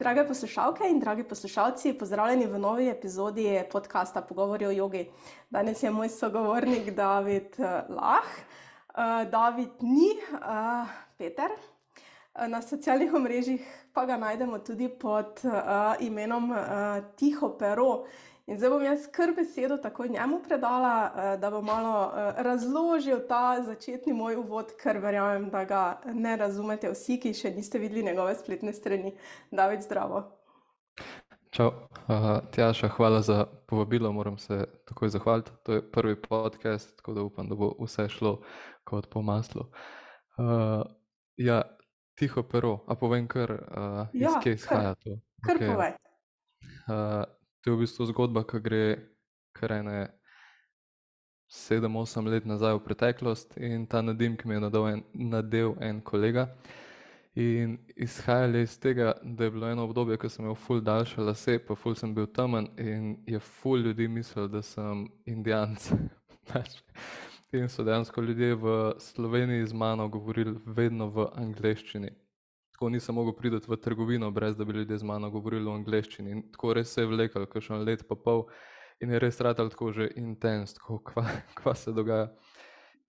Drage poslušalke in dragi poslušalci, pozdravljeni v novi epizodi podcasta Pogovori o jogi. Danes je moj sogovornik David uh, Lah. Uh, David ni uh, Peter, na socialnih omrežjih pa ga najdemo tudi pod imenom Tiho Pero. In zdaj bom jaz kar besedo takoj njemu predala, eh, da bo malo eh, razložil ta začetni moj uvod, ker verjamem, da ga ne razumete vsi, ki še niste videli njegove spletne strani. David, zdravo. Čau, uh, Tjaša, hvala za povabilo. Moram se takoj zahvaliti. To je prvi podcast, tako da upam, da bo vse šlo kot po maslu. Uh, ja, tiho pero, a povem, kar uh, iz ja, kje izhaja to. Kar okay. povej. Uh, To je v bistvu zgodba, ki gre kar ene 7-8 let nazaj v preteklost in ta nadim, ki mi je nadel en, nadel en kolega. In izhajali iz tega, da je bilo eno obdobje, ko sem imel ful daljše lase, pa ful sem bil temen in je ful ljudi mislil, da sem indijanc. Pač. in so dejansko ljudje v Sloveniji z mano govorili vedno v angleščini tako nisem mogel priti v trgovino, brez da bi ljudje z mano govorili v angleščini. In tako res se je vlekel, kot še en let pa pol in je res radil tako že intens, tako kva, kva se dogaja.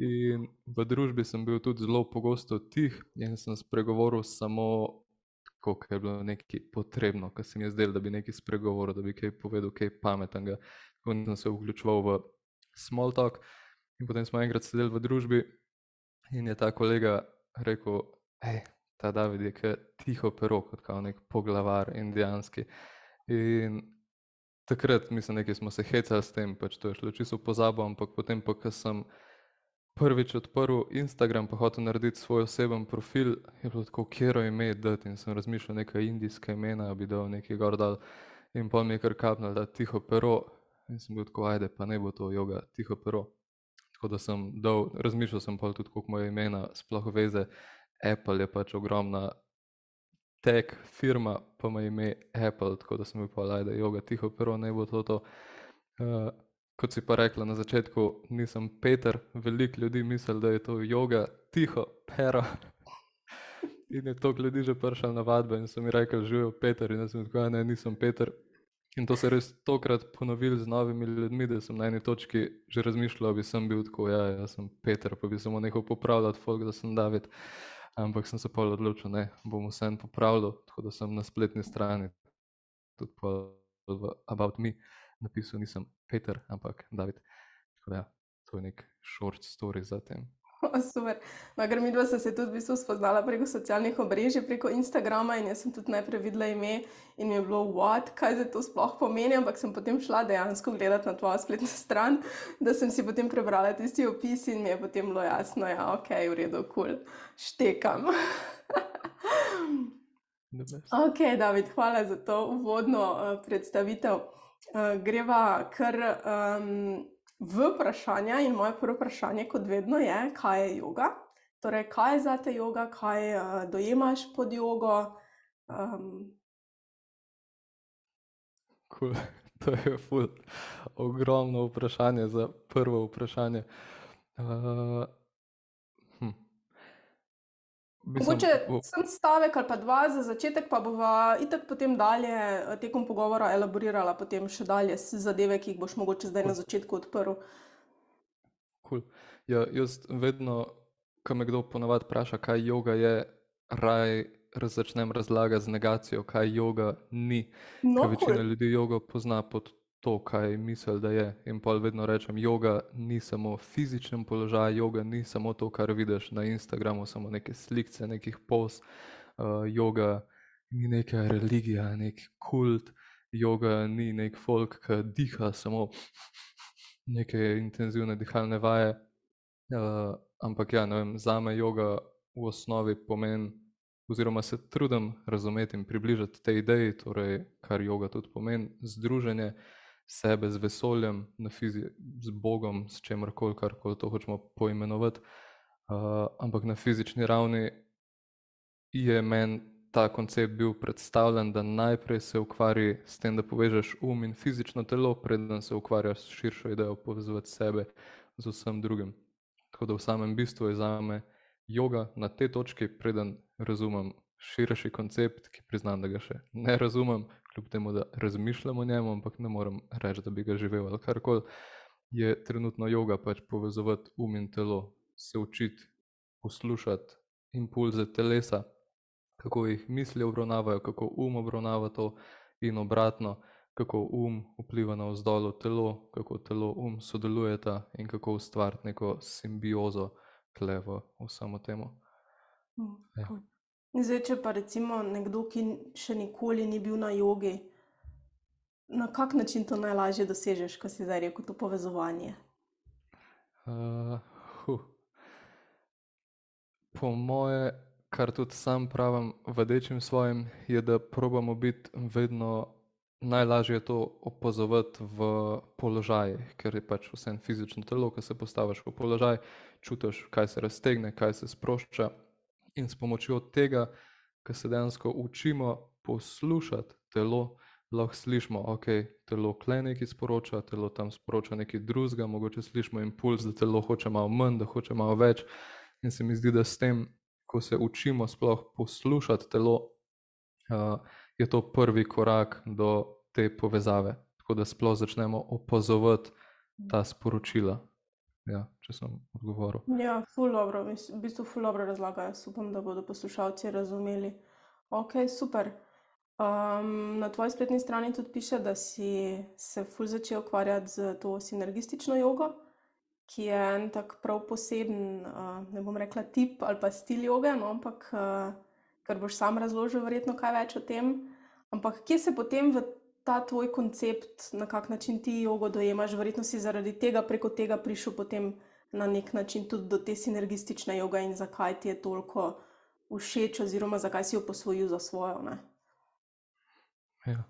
In v družbi sem bil tudi zelo pogosto tih in sem spregovoril samo, ko je bilo nekaj potrebno, kar se mi je zdelo, da bi nekaj spregovoril, da bi kaj povedal, kaj pametnega. Tako nisem se vključeval v small talk. In potem smo enkrat sedeli v družbi in je ta kolega rekel, hej, ta David je kot tiho pero, kot nek poglavar indijanski. In takrat, mislim, da smo se hecali s tem, pač to je šlo čisto pozabo, ampak potem, pa, ko sem prvič odprl Instagram, pa hotel narediti svoj oseben profil, je bilo tako, kje je ime, da in sem razmišljal neka indijska imena, bi dal neki gordal. In pa mi je kar kapnil, da tiho pero. In sem bil tako, ajde, pa ne bo to yoga, tiho pero. Tako da sem dal, razmišljal sem pa tudi, koliko moje imena sploh veze. Apple je pač ogromna tech firma, pa ima ime Apple, tako da sem jim povedal, da je yoga tiho, pero ne bo to. to. Uh, kot si pa rekla na začetku, nisem Peter, veliko ljudi misli, da je to yoga tiho, pero. In je to ljudi že prišel na vadbe in so mi rekli, je Peter, in jaz sem rekel, ne, nisem Peter. In to se je res tokrat ponovil z novimi ljudmi, da sem na eni točki že razmišljal, da bi sem bil tako, ja, jaz sem Peter, pa bi samo nekaj popravljal, folk, da sem David. Uh, ampak sem se pa odločil, da bom vse en popravil, tako da sem na spletni strani tudi v About Me napisal, nisem Peter, ampak David. Tako da, ja, to je nek short story za tem. Super. No, ker mi dva sta se tudi v bistvu spoznala preko socialnih omrežij, preko Instagrama in jaz sem tudi najprej videla ime in mi je bilo, what, kaj za to sploh pomeni, ampak sem potem šla dejansko gledati na tvojo spletno stran, da sem si potem prebrala tisti opis in mi je potem bilo jasno, ja, ok, v redu, kul, cool. štekam. ok, David, hvala za to uvodno uh, predstavitev. Uh, greva kar. Um, v vprašanja. In moje prvo vprašanje, kot vedno, je, kaj je yoga. Torej, kaj je za te yoga, kaj uh, dojemaš pod jogo. Um... Cool. To je ful. ogromno vprašanje za prvo vprašanje. Uh, Mogoče sem stavek ali pa dva za začetek, pa bova itak potem dalje eh, tekom pogovora elaborirala potem še dalje zadeve, ki jih boš mogoče zdaj na začetku odprl. Cool. Ja, jaz vedno, ko me kdo ponavadi vpraša, kaj yoga je, raj začnem razlagati z negacijo, kaj yoga ni. No, večina cool. ljudi yoga pozna pod to, kaj misli, da je. In pa vedno rečem, yoga ni samo fizičen položaj, yoga ni samo to, kar vidiš na Instagramu, samo neke slike, nekih pos. Uh, yoga ni neka religija, nek kult, yoga ni nek folk, ki diha samo neke intenzivne dihalne vaje. Uh, ampak ja, vem, za me yoga v osnovi pomeni. Oziroma, se trudim razumeti in približati te ideje, torej, kar yoga tudi pomeni, združenje, uh, sebe z vesoljem, fizi, z Bogom, s čemer koli, kar koli to hočemo poimenovati. Uh, ampak na fizični ravni je meni ta koncept bil predstavljen, da najprej se ukvarja s tem, da povežeš um in fizično telo, preden se ukvarjaš s širšo idejo povezovati sebe z vsem drugim. Tako da v samem bistvu je za me yoga na tej točki, preden razumem širši koncept, ki priznam, da ga še ne razumem, kljub temu, da razmišljam o njem, ampak ne morem reči, da bi ga živel ali karkoli. Je trenutno yoga pač povezovati um in telo, se učiti poslušati impulze telesa, kako jih misli obravnavajo, kako um obravnava to, in obratno, kako um vpliva na vzdolj telo, kako telo um sodelujeta in kako ustvariti neko simbiozo klevo vsemu temu. Mm, ja. Zdaj, če pa recimo nekdo, ki še nikoli ni bil na jogi, na kak način to najlažje dosežeš, ko si zdaj rekel to povezovanje? Uh, huh. Po moje, kar tudi sam pravim, vadečim svojim, je, da probamo biti vedno najlažje to opazovati v položajih, ker je pač vse fizično telo, ki se postaviš v položaj, čutiš, kaj se raztegne, kaj se sprošča. In s pomočjo tega, ki se dejansko učimo poslušati telo, lahko slišimo, da okay, telo kle nekaj sporoča, telo tam sporoča nekaj drugega, mogoče slišimo impuls, da telo hoče malo manj, da hoče malo več. In se mi zdi, da s tem, ko se učimo sploh poslušati telo, uh, je to prvi korak do te povezave, tako da sploh začnemo opazovati ta sporočila. Ja, če sem odgovoril. Ja, ful dobro, v bistvu ful dobro razlagajo. Upam, da bodo poslušalci razumeli. Ok, super. Um, na tvoji spletni strani tudi piše, da si se ful začel ukvarjati z to sinergistično jogo ki je en tak prav poseben, uh, ne bom rekla tip ali pa stil joge, no, ampak uh, ker boš sam razložil, verjetno kaj več o tem. Ampak kje se potem v ta tvoj koncept, na kak način ti jogo dojemaš, verjetno si zaradi tega preko tega prišel potem na nek način tudi do te sinergistične joge in zakaj ti je toliko všeč, oziroma zakaj si jo posvojil za svojo. Ne? Ja.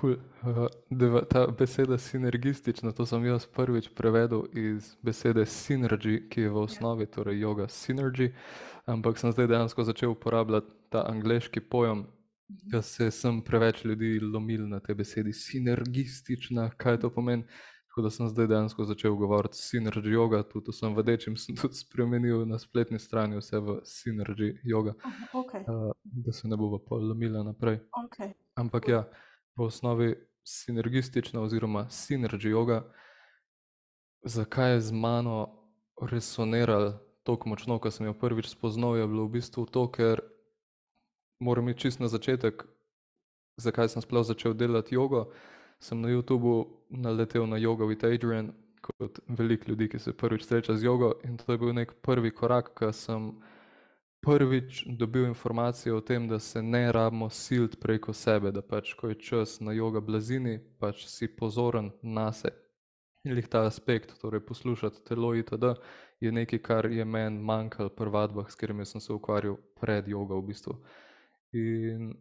Cool. Uh, ta beseda sinergistična, to sem jaz prvič prevedel iz besede synergy, ki je v osnovi torej yoga synergy, ampak sem zdaj dejansko začel uporabljati ta angliški pojem, ker se sem preveč ljudi lomil na te besedi sinergistična, kaj to pomeni. Tako da sem zdaj dejansko začel govoriti synergy yoga, tudi sem vedečim, sem tudi spremenil na spletni strani vse v synergy yoga, okay. uh, da se ne bo pa lomila naprej. Okay. Ampak ja v osnovi sinergistična oziroma sinergy yoga, zakaj je z mano resoniral tako močno, ko sem jo prvič spoznal, je bilo v bistvu to, ker moram iti čist na začetek, zakaj sem sploh začel delati jogo. Sem na YouTubu naletel na Yoga with Adrian, kot veliko ljudi, ki se prvič sreča z jogo, in to je bil nek prvi korak, ki sem prvič dobil informacijo o tem, da se ne rabimo siliti preko sebe, da pač, ko je čas na jogo blazini, pač si pozoren na sebe. Jih ta aspekt, torej poslušati telo itd., je nekaj, kar je meni manjkalo pri vadbah, s katerimi sem se ukvarjal pred jogo v bistvu. In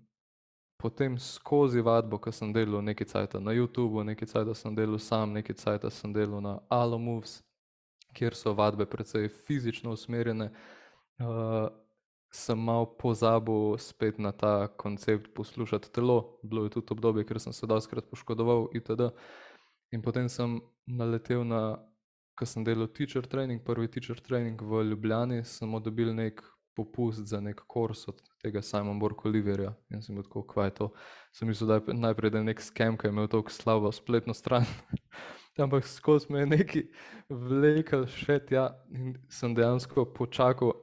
potem skozi vadbo, ko sem delal nekaj cajta na YouTubu, nekaj cajta sem delal sam, nekaj cajta sem delal na Alo Moves, kjer so vadbe precej fizično usmerjene, uh, sem mal pozabil spet na ta koncept poslušati telo. Bilo je tudi obdobje, ker sem se doskrat poškodoval itd. In potem sem naletel na, ko sem delal teacher training, prvi teacher training v Ljubljani, sem dobil nek popust za nek kurs od tega Simon Bork Oliverja. In sem bil tako, kvaj to. Sem mislil, da je najprej da nek skem, ki je imel tako slabo spletno stran. Ampak skozi me je neki vlekel še tja in sem dejansko počakal,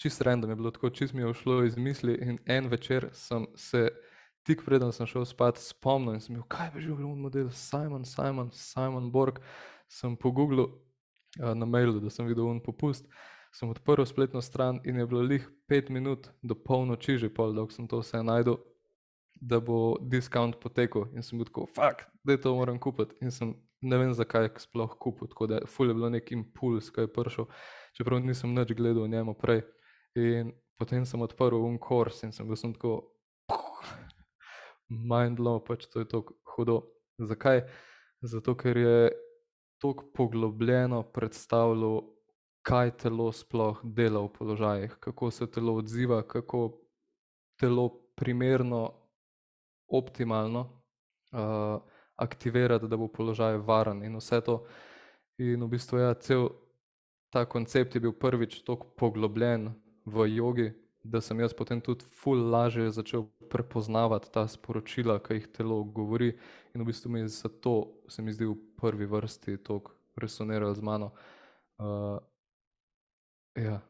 čist random je bilo tako, čist mi je šlo iz misli. In en večer sem se, tik preden sem šel spat, spomnil in sem rekel, kaj je že bil model Simon, Simon, Simon Borg. Sem pogooglil uh, na mailu, da sem videl un popust. Sem odprl spletno stran in je bilo lih pet minut do polnoči, že pol, dok sem to vse najdel, da bo diskont potekel. In sem bil tako, fuck, da to moram kupiti. In sem ne vem, zakaj sploh kupil. Tako da ful je bilo nek impuls, kaj je prišel, čeprav nisem nič gledal njemu prej. In potem sem odprl un kurs in sem bil sem tako, mindlow, pač to je tako hudo. Zakaj? Zato, ker je tako poglobljeno predstavljal, kaj telo sploh dela v položajih, kako se telo odziva, kako telo primerno, optimalno uh, aktivirati, da bo položaj varen in vse to. In v bistvu je ja, cel ta koncept bil prvič tako poglobljen v jogi, da sem jaz potem tudi ful lažje začel prepoznavati ta sporočila, ki jih telo govori. In v bistvu mi je zato, se mi zdi, v prvi vrsti to resoniralo z mano. Uh, ja.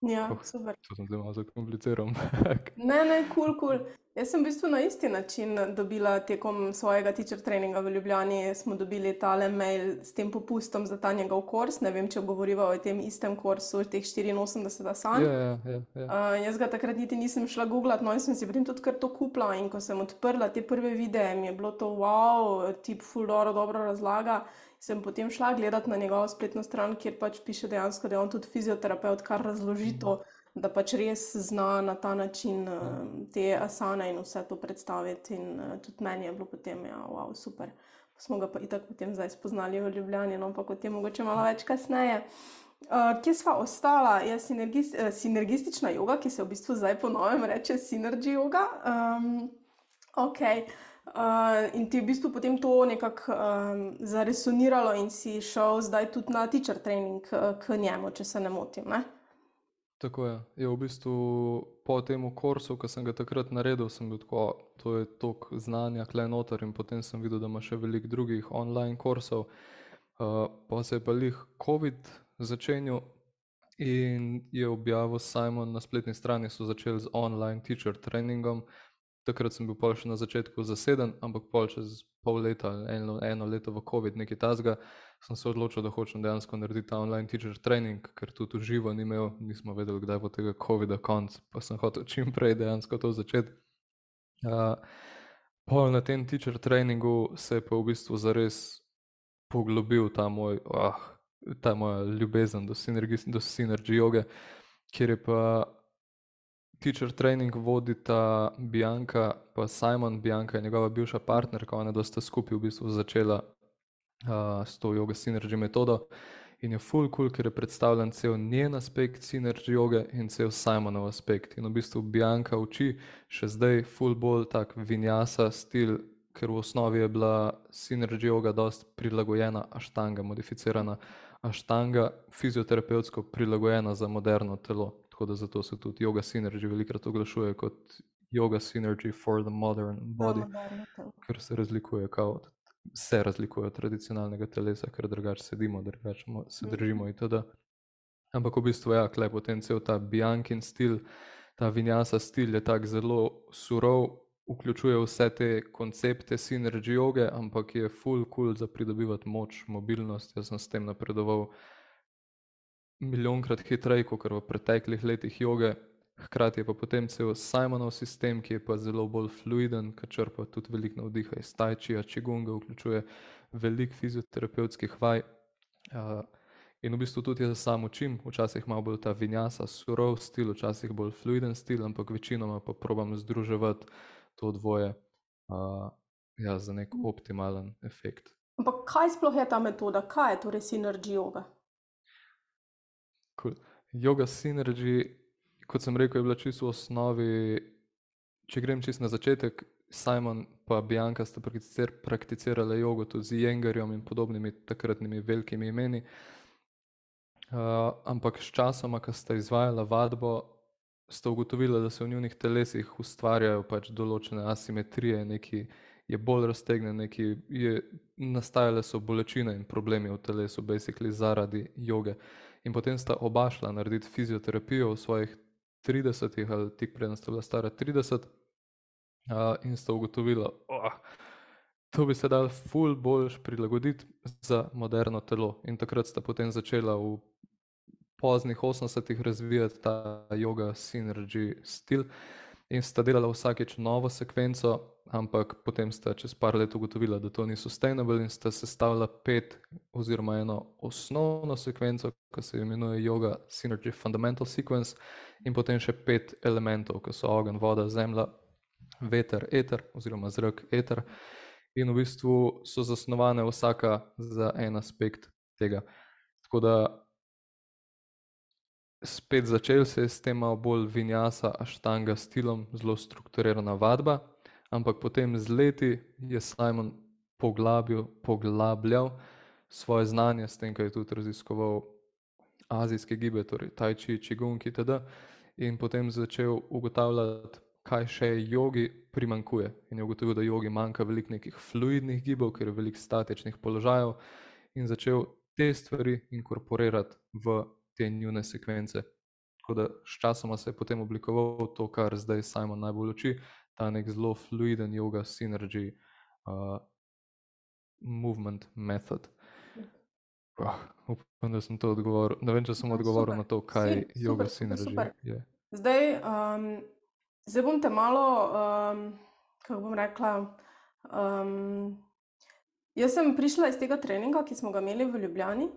Ja, oh, super. To sem zelo zakompliciral. ne, ne, kul, cool, kul. Cool. Jaz sem v bistvu na isti način dobila tekom svojega teacher treninga v Ljubljani. Smo dobili tale mail s tem popustom za ta njegov kurs. Ne vem, če govoriva o tem istem kursu, teh 84 sanj. Ja, ja, ja, ja. Uh, jaz ga takrat niti nisem šla googlati, no in sem si potem tudi kar to kupila. In ko sem odprla te prve videe, mi je bilo to wow, tip fuldoro dobro razlaga. Sem potem šla gledati na njegovo spletno stran, kjer pač piše dejansko, da je on tudi fizioterapeut, kar razloži to. Mhm da pač res zna na ta način uh, te asane in vse to predstaviti. In uh, tudi meni je bilo potem, ja, wow, super. Smo ga pa itak potem zdaj spoznali v Ljubljani, no pa potem mogoče malo več kasneje. Uh, kje sva ostala? Je sinergist, uh, sinergistična yoga, ki se v bistvu zdaj ponovim reče synergy yoga. Um, ok. Uh, in ti je v bistvu potem to nekako um, zaresoniralo, in si šel zdaj tudi na teacher training uh, k njemu, če se ne motim. Ne? Tako je. je v bistvu po tem kursu, ki sem ga takrat naredil, sem bil tako, to je tok znanja, klenotar in potem sem videl, da ima še veliko drugih online kursov. Uh, pa se je pa jih COVID začenil in je objavil Simon na spletni strani, so začeli z online teacher trainingom. Takrat sem bil pa še na začetku zaseden, ampak pol čez pol leta, eno, eno leto v COVID, nekaj tasga, sem se odločil, da hočem dejansko narediti ta online teacher training, ker tudi živo ni imel, nismo vedeli, kdaj bo tega COVID-a konc, pa sem hotel čim prej dejansko to začeti. Uh, pol na tem teacher trainingu se je pa v bistvu zares poglobil ta moj, ah, ta moja ljubezen do sinergije, do sinergije joge, kjer je pa teacher training vodita Bianca, pa Simon, Bianca je njegova bivša partnerka, ona je sta skupaj v bistvu začela uh, s to yoga synergy metodo. In je full cool, ker je predstavljen cel njen aspekt synergy joge in cel Simonov aspekt. In v bistvu Bianca uči še zdaj full bolj tak vinjasa stil, ker v osnovi je bila synergy joga dost prilagojena aštanga, modificirana aštanga, fizioterapevtsko prilagojena za moderno telo tako da zato se tudi yoga synergy velikrat oglašuje kot yoga synergy for the modern body, ker se razlikuje, kao, se razlikuje od tradicionalnega telesa, ker drugače sedimo, drugače se mhm. držimo in tako. Ampak v bistvu, ja, klep potem cel ta Biankin stil, ta vinjasa stil je tako zelo surov, vključuje vse te koncepte synergy joge, ampak je full cool za pridobivati moč, mobilnost. Jaz sem s tem napredoval milijonkrat hitreje kot v preteklih letih joge. Hkrati je pa potem cel Simonov sistem, ki je pa zelo bolj fluiden, ki črpa tudi veliko navdiha iz Tajčija, Čigunga, vključuje veliko fizioterapevtskih vaj. Uh, in v bistvu tudi jaz sam učim, včasih malo bolj ta vinjasa, surov stil, včasih bolj fluiden stil, ampak večinoma pa probam združevati to dvoje uh, ja, za nek optimalen efekt. Ampak kaj sploh je ta metoda, kaj je torej sinergija joga? Cool. Yoga Synergy, kot sem rekel, je bila čisto v osnovi. Če grem čisto na začetek, Simon in Bianca sta prakticirala jogo tudi z Jengerjem in podobnimi takratnimi velikimi imeni. Uh, ampak s časom, ko sta izvajala vadbo, sta ugotovila, da se v njihovih telesih ustvarjajo pač določene asimetrije, neki je bolj raztegnjen, neki je nastajale so bolečine in problemi v telesu, basically zaradi joge. In potem sta oba šla narediti fizioterapijo v svojih 30-ih, ali tik prej sta bila stara 30, uh, in sta ugotovila, da oh, to bi se dal ful boljš prilagoditi za moderno telo. In takrat sta potem začela v poznih 80-ih razvijati ta yoga synergy stil in sta delala vsakeč novo sekvenco, ampak potem sta čez par let ugotovila, da to ni sustainable in sta sestavila pet oziroma eno osnovno sekvenco, ki se imenuje Yoga Synergy Fundamental Sequence in potem še pet elementov, ki so ogen, voda, zemlja, veter, eter oziroma zrak, eter. In v bistvu so zasnovane vsaka za en aspekt tega. Tako da spet začel se je s tem malo bolj vinjasa, aštanga stilom, zelo strukturirana vadba, ampak potem z leti je Simon poglabil, poglabljal svoje znanje s tem, kaj je tudi raziskoval azijske gibe, torej Tajči, Čigung itd. in potem začel ugotavljati, kaj še jogi primankuje. In je ugotovil, da jogi manjka veliko nekih fluidnih gibov, ker je veliko statičnih položajev, in začel te stvari inkorporirati v te njune sekvence. Tako da sčasoma se je potem oblikoval to, kar zdaj Simon najbolj uči, ta nek zelo fluiden yoga synergy uh, movement method. Oh, upam, da sem to odgovoril. Ne vem, če sem ja, odgovoril super. na to, kaj je yoga synergy. Je. Zdaj, um, zdaj bom te malo, um, kako bom rekla. Um, jaz sem prišla iz tega treninga, ki smo ga imeli v Ljubljani.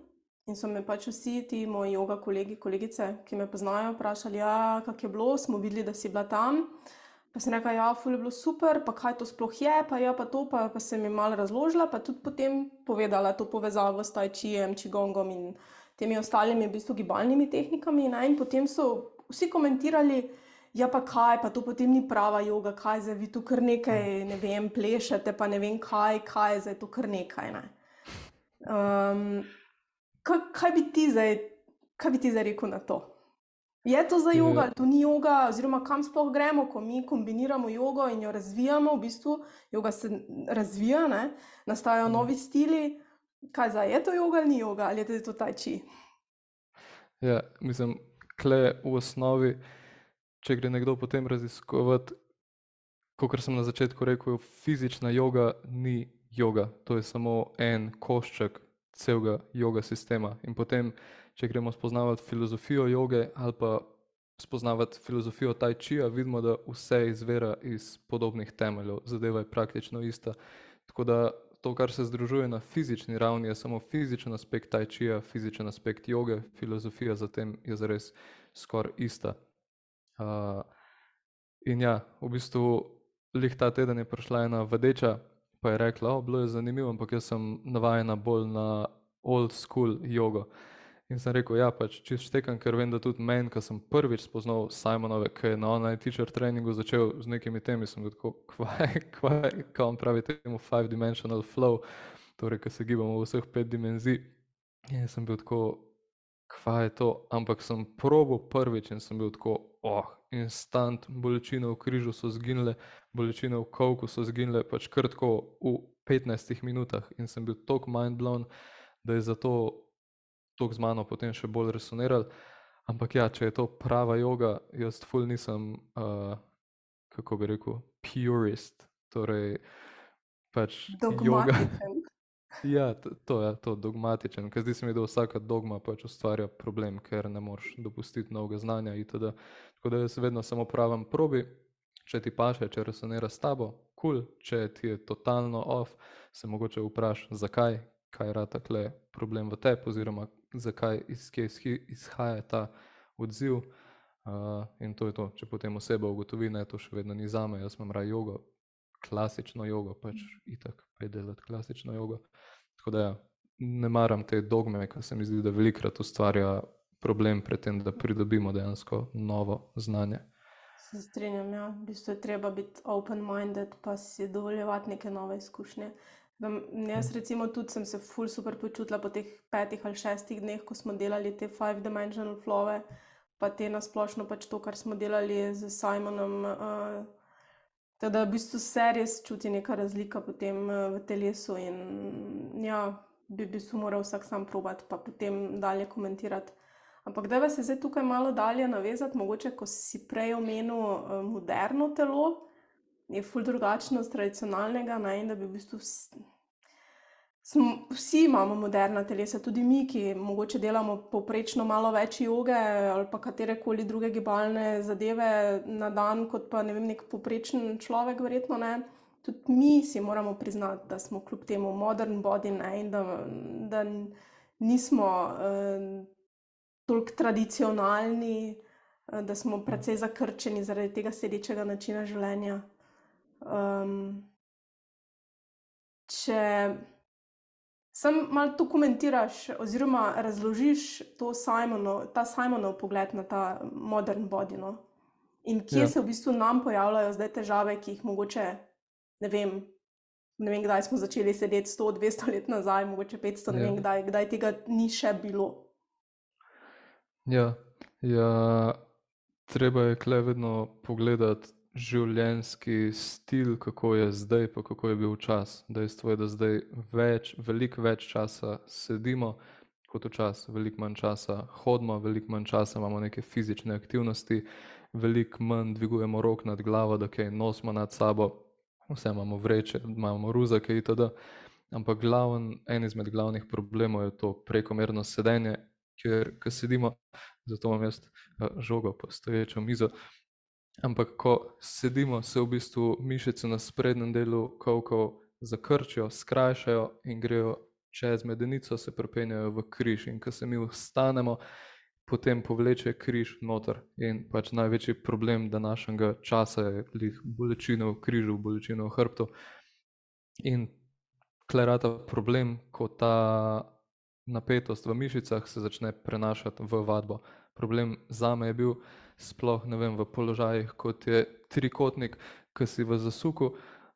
In so me pač vsi ti moji yoga kolegi, kolegice, ki me poznajo, vprašali, ja, kako je bilo, smo videli, da si bila tam. Pa sem rekla, ja, ful je bilo super, pa kaj to sploh je, pa ja, pa to, pa, pa sem jim malo razložila, pa tudi potem povedala to povezavo s tajčijem, čigongom in temi ostalimi v bistvu gibalnimi tehnikami. Ne? In potem so vsi komentirali, ja, pa kaj, pa to potem ni prava yoga, kaj zdaj vi tu kar nekaj, ne vem, plešete, pa ne vem kaj, kaj je zdaj tu kar nekaj. Ne? Um, kaj, kaj bi ti zdaj, kaj bi ti zdaj rekel na to? Je to za jogo ali to ni joga, oziroma kam sploh gremo, ko mi kombiniramo jogo in jo razvijamo, v bistvu joga se razvija, ne? nastajajo mhm. novi stili. Kaj za je to joga ali ni joga, ali je to tajči? Ja, mislim, kle v osnovi, če gre nekdo potem raziskovati, kot sem na začetku rekel, fizična joga ni joga, to je samo en košček celega joga sistema. In potem če gremo spoznavati filozofijo joge ali pa spoznavati filozofijo tajčija, vidimo, da vse izvira iz podobnih temeljev, zadeva je praktično ista. Tako da to, kar se združuje na fizični ravni, je samo fizičen aspekt tajčija, fizičen aspekt joge, filozofija zatem je zares skoraj ista. Uh, in ja, v bistvu, lih ta teden je prišla ena vedeča, pa je rekla, o, bilo je zanimivo, ampak jaz sem navajena bolj na old school jogo. In sem rekel, ja, pač čist štekam, ker vem, da tudi meni, ko sem prvič spoznal Simonove, ki je na online teacher treningu začel z nekimi temi, sem rekel, kvaj, kvaj, kaj on pravi temu five dimensional flow, torej, ko se gibamo v vseh pet dimenzij. In sem bil tako, kvaj je to, ampak sem probo prvič in sem bil tako, oh, instant, bolečine v križu so zginile, bolečine v kolku so zginile, pač krtko v 15 minutah in sem bil tok mind blown, da je zato to z mano potem še bolj resonirali. Ampak ja, če je to prava joga, jaz ful nisem, uh, kako bi rekel, purist. Torej, pač joga. ja, to, to je to, dogmatičen, ker zdi se mi, da vsaka dogma pač ustvarja problem, ker ne moreš dopustiti novega znanja. Itd. Tako da jaz vedno samo pravim, probi, če ti paše, če resonira s tabo, kul, cool. če ti je totalno off, se mogoče vprašaj, zakaj, kaj je takle problem v tebi, oziroma zakaj iz, izhaja ta odziv. Uh, in to je to, če potem oseba ugotovi, da je to še vedno ni za me, jaz imam raje jogo, klasično jogo, pač itak predelati klasično jogo. Tako da ja, ne maram te dogme, ker se mi zdi, da velikrat ustvarja problem pri tem, da pridobimo dejansko novo znanje. Se strinjam, ja. v bistvu je treba biti open-minded, pa si dovoljevati neke nove izkušnje. Da, jaz, recimo, tudi sem se ful super počutila po teh petih ali šestih dneh, ko smo delali te five dimensional flove, pa te nasplošno pač to, kar smo delali z Simonom. Uh, da, v bistvu se res čuti neka razlika potem uh, v telesu in ja, bi v bistvu moral vsak sam probat, pa potem dalje komentirati. Ampak da se zdaj tukaj malo dalje navezati, mogoče, ko si prej omenil uh, moderno telo je ful drugačno od tradicionalnega. Ne, da bi v bistvu vsi, smo, vsi imamo moderna telesa, tudi mi, ki morda delamo poprečno malo več joge ali pa katere koli druge gibalne zadeve na dan, kot pa ne vem, nek poprečen človek, verjetno ne. Tudi mi si moramo priznati, da smo kljub temu modern body ne, in da, da nismo uh, toliko tradicionalni, uh, da smo precej zakrčeni zaradi tega sedečega načina življenja. Um, če sem malo to komentiraš, oziroma razložiš to Simonov, ta Simonov pogled na ta modern body. No? In kje ja. se v bistvu nam pojavljajo zdaj težave, ki jih mogoče ne vem. Ne vem, kdaj smo začeli sedeti 100, 200 let nazaj, mogoče 500, ja. ne vem, kdaj, kdaj tega ni še bilo. Ja, ja treba je kle vedno pogledati življenjski stil, kako je zdaj, pa kako je bil čas. Dejstvo je, da zdaj več, veliko več časa sedimo kot včasih, veliko manj časa hodimo, veliko manj časa imamo neke fizične aktivnosti, veliko manj dvigujemo rok nad glavo, da kaj nosimo nad sabo, vse imamo vreče, imamo ruzake itd. Ampak glaven, en izmed glavnih problemov je to prekomerno sedenje, ko sedimo, zato imam jaz eh, žogo po stoječo mizo, ampak ko sedimo, se v bistvu mišice na sprednjem delu kovkov zakrčijo, skrajšajo in grejo čez medenico, se prepenjajo v križ. In ko se mi ustanemo, potem povleče križ noter. In pač največji problem današnjega časa je bolečina v križu, bolečina v hrbtu. In klerata problem, ko ta napetost v mišicah se začne prenašati v vadbo. Problem zame je bil sploh, ne vem, v položajih, kot je trikotnik, ki si v zasuku,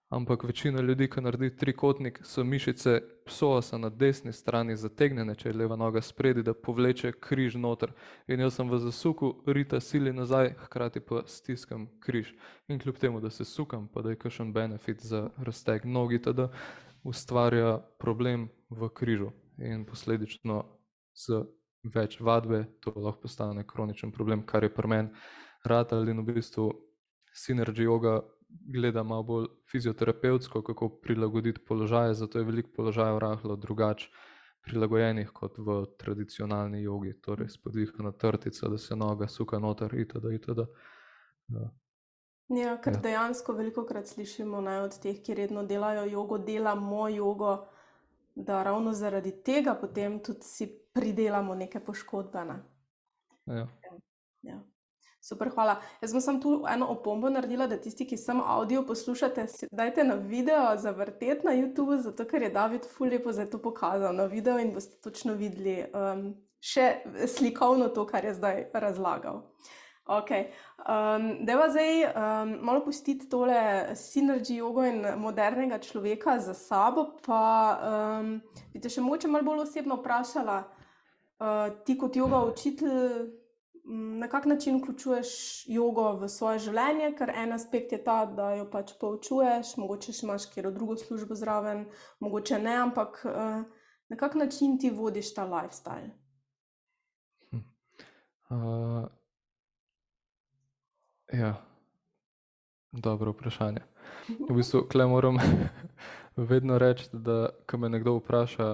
ampak večina ljudi, ki naredi trikotnik, so mišice psoasa na desni strani zategnjene, če je leva noga spredi, da povleče križ noter. In jaz sem v zasuku, rita sili nazaj, hkrati pa stiskam križ. In kljub temu, da se sukam, pa da je kakšen benefit za razteg nogi, tada ustvarja problem v križu in posledično z več vadbe to lahko postane kroničen problem, kar je pri meni ratal in v bistvu Synergy yoga gleda malo bolj fizioterapevtsko, kako prilagoditi položaje, zato je veliko položajev rahlo drugače prilagojenih kot v tradicionalni jogi, torej spodvihana trtica, da se noga suka noter itd. itd. Ja. Ja, ker ja. dejansko veliko krat slišimo ne, od teh, ki redno delajo jogo, delamo jogo, da ravno zaradi tega potem tudi si pridelamo neke poškodbe. Ne? Ja. Ja. Super, hvala. Jaz sem tu eno opombo naredila, da tisti, ki sem avdio poslušate, dajte na video zavrteti na YouTube, zato ker je David Fuljepo za to pokazal na video in boste točno videli um, še slikovno to, kar je zdaj razlagal. Okay. Um, Deva zdaj um, malo pustiti tole sinergy jogo in modernega človeka za sabo, pa um, bi te še moče malo bolj osebno vprašala, uh, ti kot joga učitelj, na kak način vključuješ jogo v svoje življenje, ker en aspekt je ta, da jo pač poučuješ, mogoče še imaš kjer drugo službo zraven, mogoče ne, ampak uh, na kak način ti vodiš ta lifestyle? Uh, Ja, dobro vprašanje. V bistvu, kle moram vedno reči, da ko me nekdo vpraša,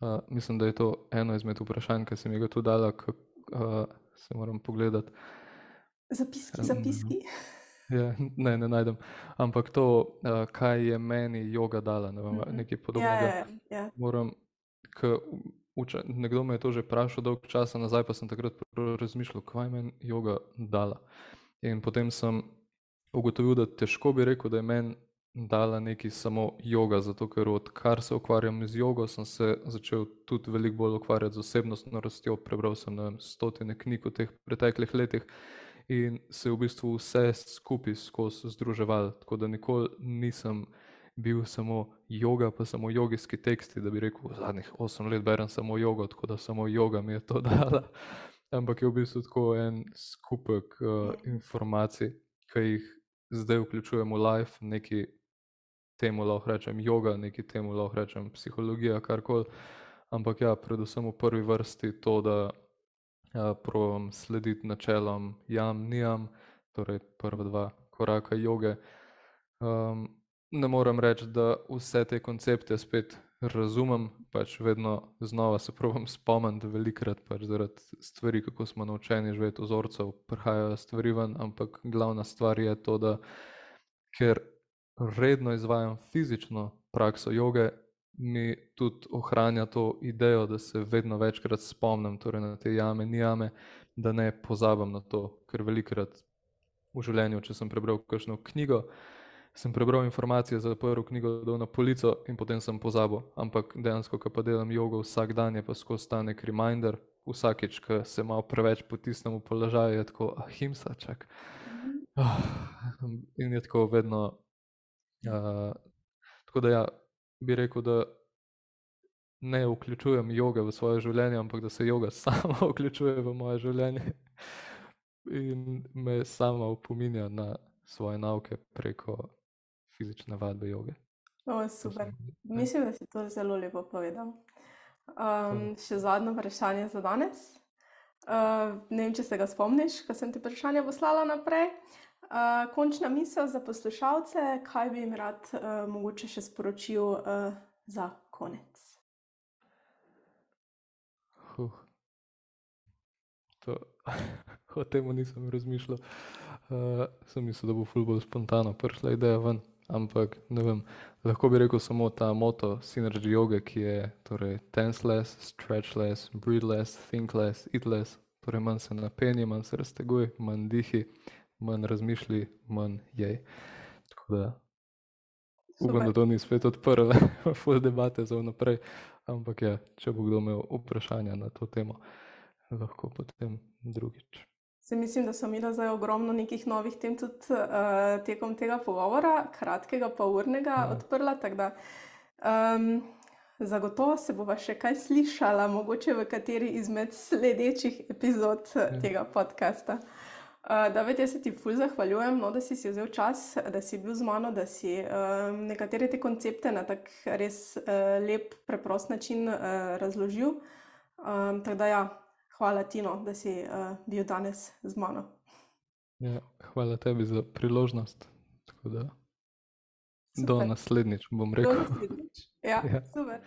uh, mislim, da je to eno izmed vprašanj, ki sem ga tu dala, ko uh, se moram pogledati. Zapiski, zapiski. Ja, ne, ne najdem. Ampak to, uh, kaj je meni joga dala, ne vem, mhm. nekaj podobnega. Ja, ja, ja. Moram, Uče, nekdo me je to že vprašal dolgo časa nazaj, pa sem takrat razmišljal, kaj je meni joga dala. In potem sem ugotovil, da težko bi rekel, da je meni dala neki samo joga, zato ker odkar se ukvarjam z jogo, sem se začel tudi veliko bolj ukvarjati z osebnostno rastjo. Prebral sem vem, stotine knjig v teh preteklih letih in se v bistvu vse skupaj skozi združeval. Tako da nikoli nisem bil samo joga, pa samo jogijski teksti, da bi rekel, zadnjih osem let berem samo jogo, tako da samo joga mi je to dala. Ampak je v bistvu tako en skupek uh, informacij, ki jih zdaj vključujemo v life, neki temu lahko rečem yoga, neki temu lahko rečem psihologija, karkoli. Ampak ja, predvsem v prvi vrsti to, da uh, provam slediti načelom jam, nijam, torej prva dva koraka joge. Um, ne morem reči, da vse te koncepte spet razumem, pač vedno znova se pravim spomniti, velikrat pač zaradi stvari, kako smo naučeni živeti ozorcev, prihajajo stvari ven, ampak glavna stvar je to, da ker redno izvajam fizično prakso joge, mi tudi ohranja to idejo, da se vedno večkrat spomnim torej na te jame, ni jame, da ne pozabim na to, ker velikrat v življenju, če sem prebral kakšno knjigo, sem prebral informacije za prvo knjigo, dal na polico in potem sem pozabil. Ampak dejansko, ko pa delam jogo vsak dan, je pa skozi ta nek reminder, vsakeč, ko se malo preveč potisnem v položaj, je tako, ah, himsa, čak. Oh, in je tako vedno. Uh, tako da ja, bi rekel, da ne vključujem joge v svoje življenje, ampak da se joga sama vključuje v moje življenje. in me sama opominja na svoje nauke preko fizične vadbe joge. O, super. Mislim, da si to zelo lepo povedal. Um, še zadnje vprašanje za danes. Uh, ne vem, če se ga spomniš, ko sem ti vprašanje poslala naprej. Uh, končna misel za poslušalce, kaj bi jim rad uh, mogoče še sporočil uh, za konec. Huh. To, o tem nisem razmišljal. Uh, sem mislil, da bo fulbol spontano prišla ideja ven. Ampak ne vem, lahko bi rekel samo ta moto Synergy Yoga, ki je torej tenseless, stretchless, breathless, thinkless, eatless, torej manj se napenje, manj se razteguj, manj dihi, manj razmišlji, manj jej. Tako da upam, da to ni spet odprlo full debate za vnaprej, ampak ja, če bo kdo imel vprašanja na to temo, lahko potem drugič. Se mislim, da smo imeli zdaj ogromno nekih novih tem tudi uh, tekom tega pogovora, kratkega, pa urnega, ja. odprla. Da, um, zagotovo se bova še kaj slišala, mogoče v kateri izmed sledečih epizod ja. tega podcasta. Uh, David, jaz se ti fulj zahvaljujem, no, da si si vzel čas, da si bil z mano, da si um, nekatere te koncepte na tak res uh, lep, preprost način uh, razložil. Um, tako da ja, hvala ti, no, da si uh, bil danes z mano. Ja, hvala tebi za priložnost. Do naslednjič, bom rekel. Do naslednjič. Ja, ja. super.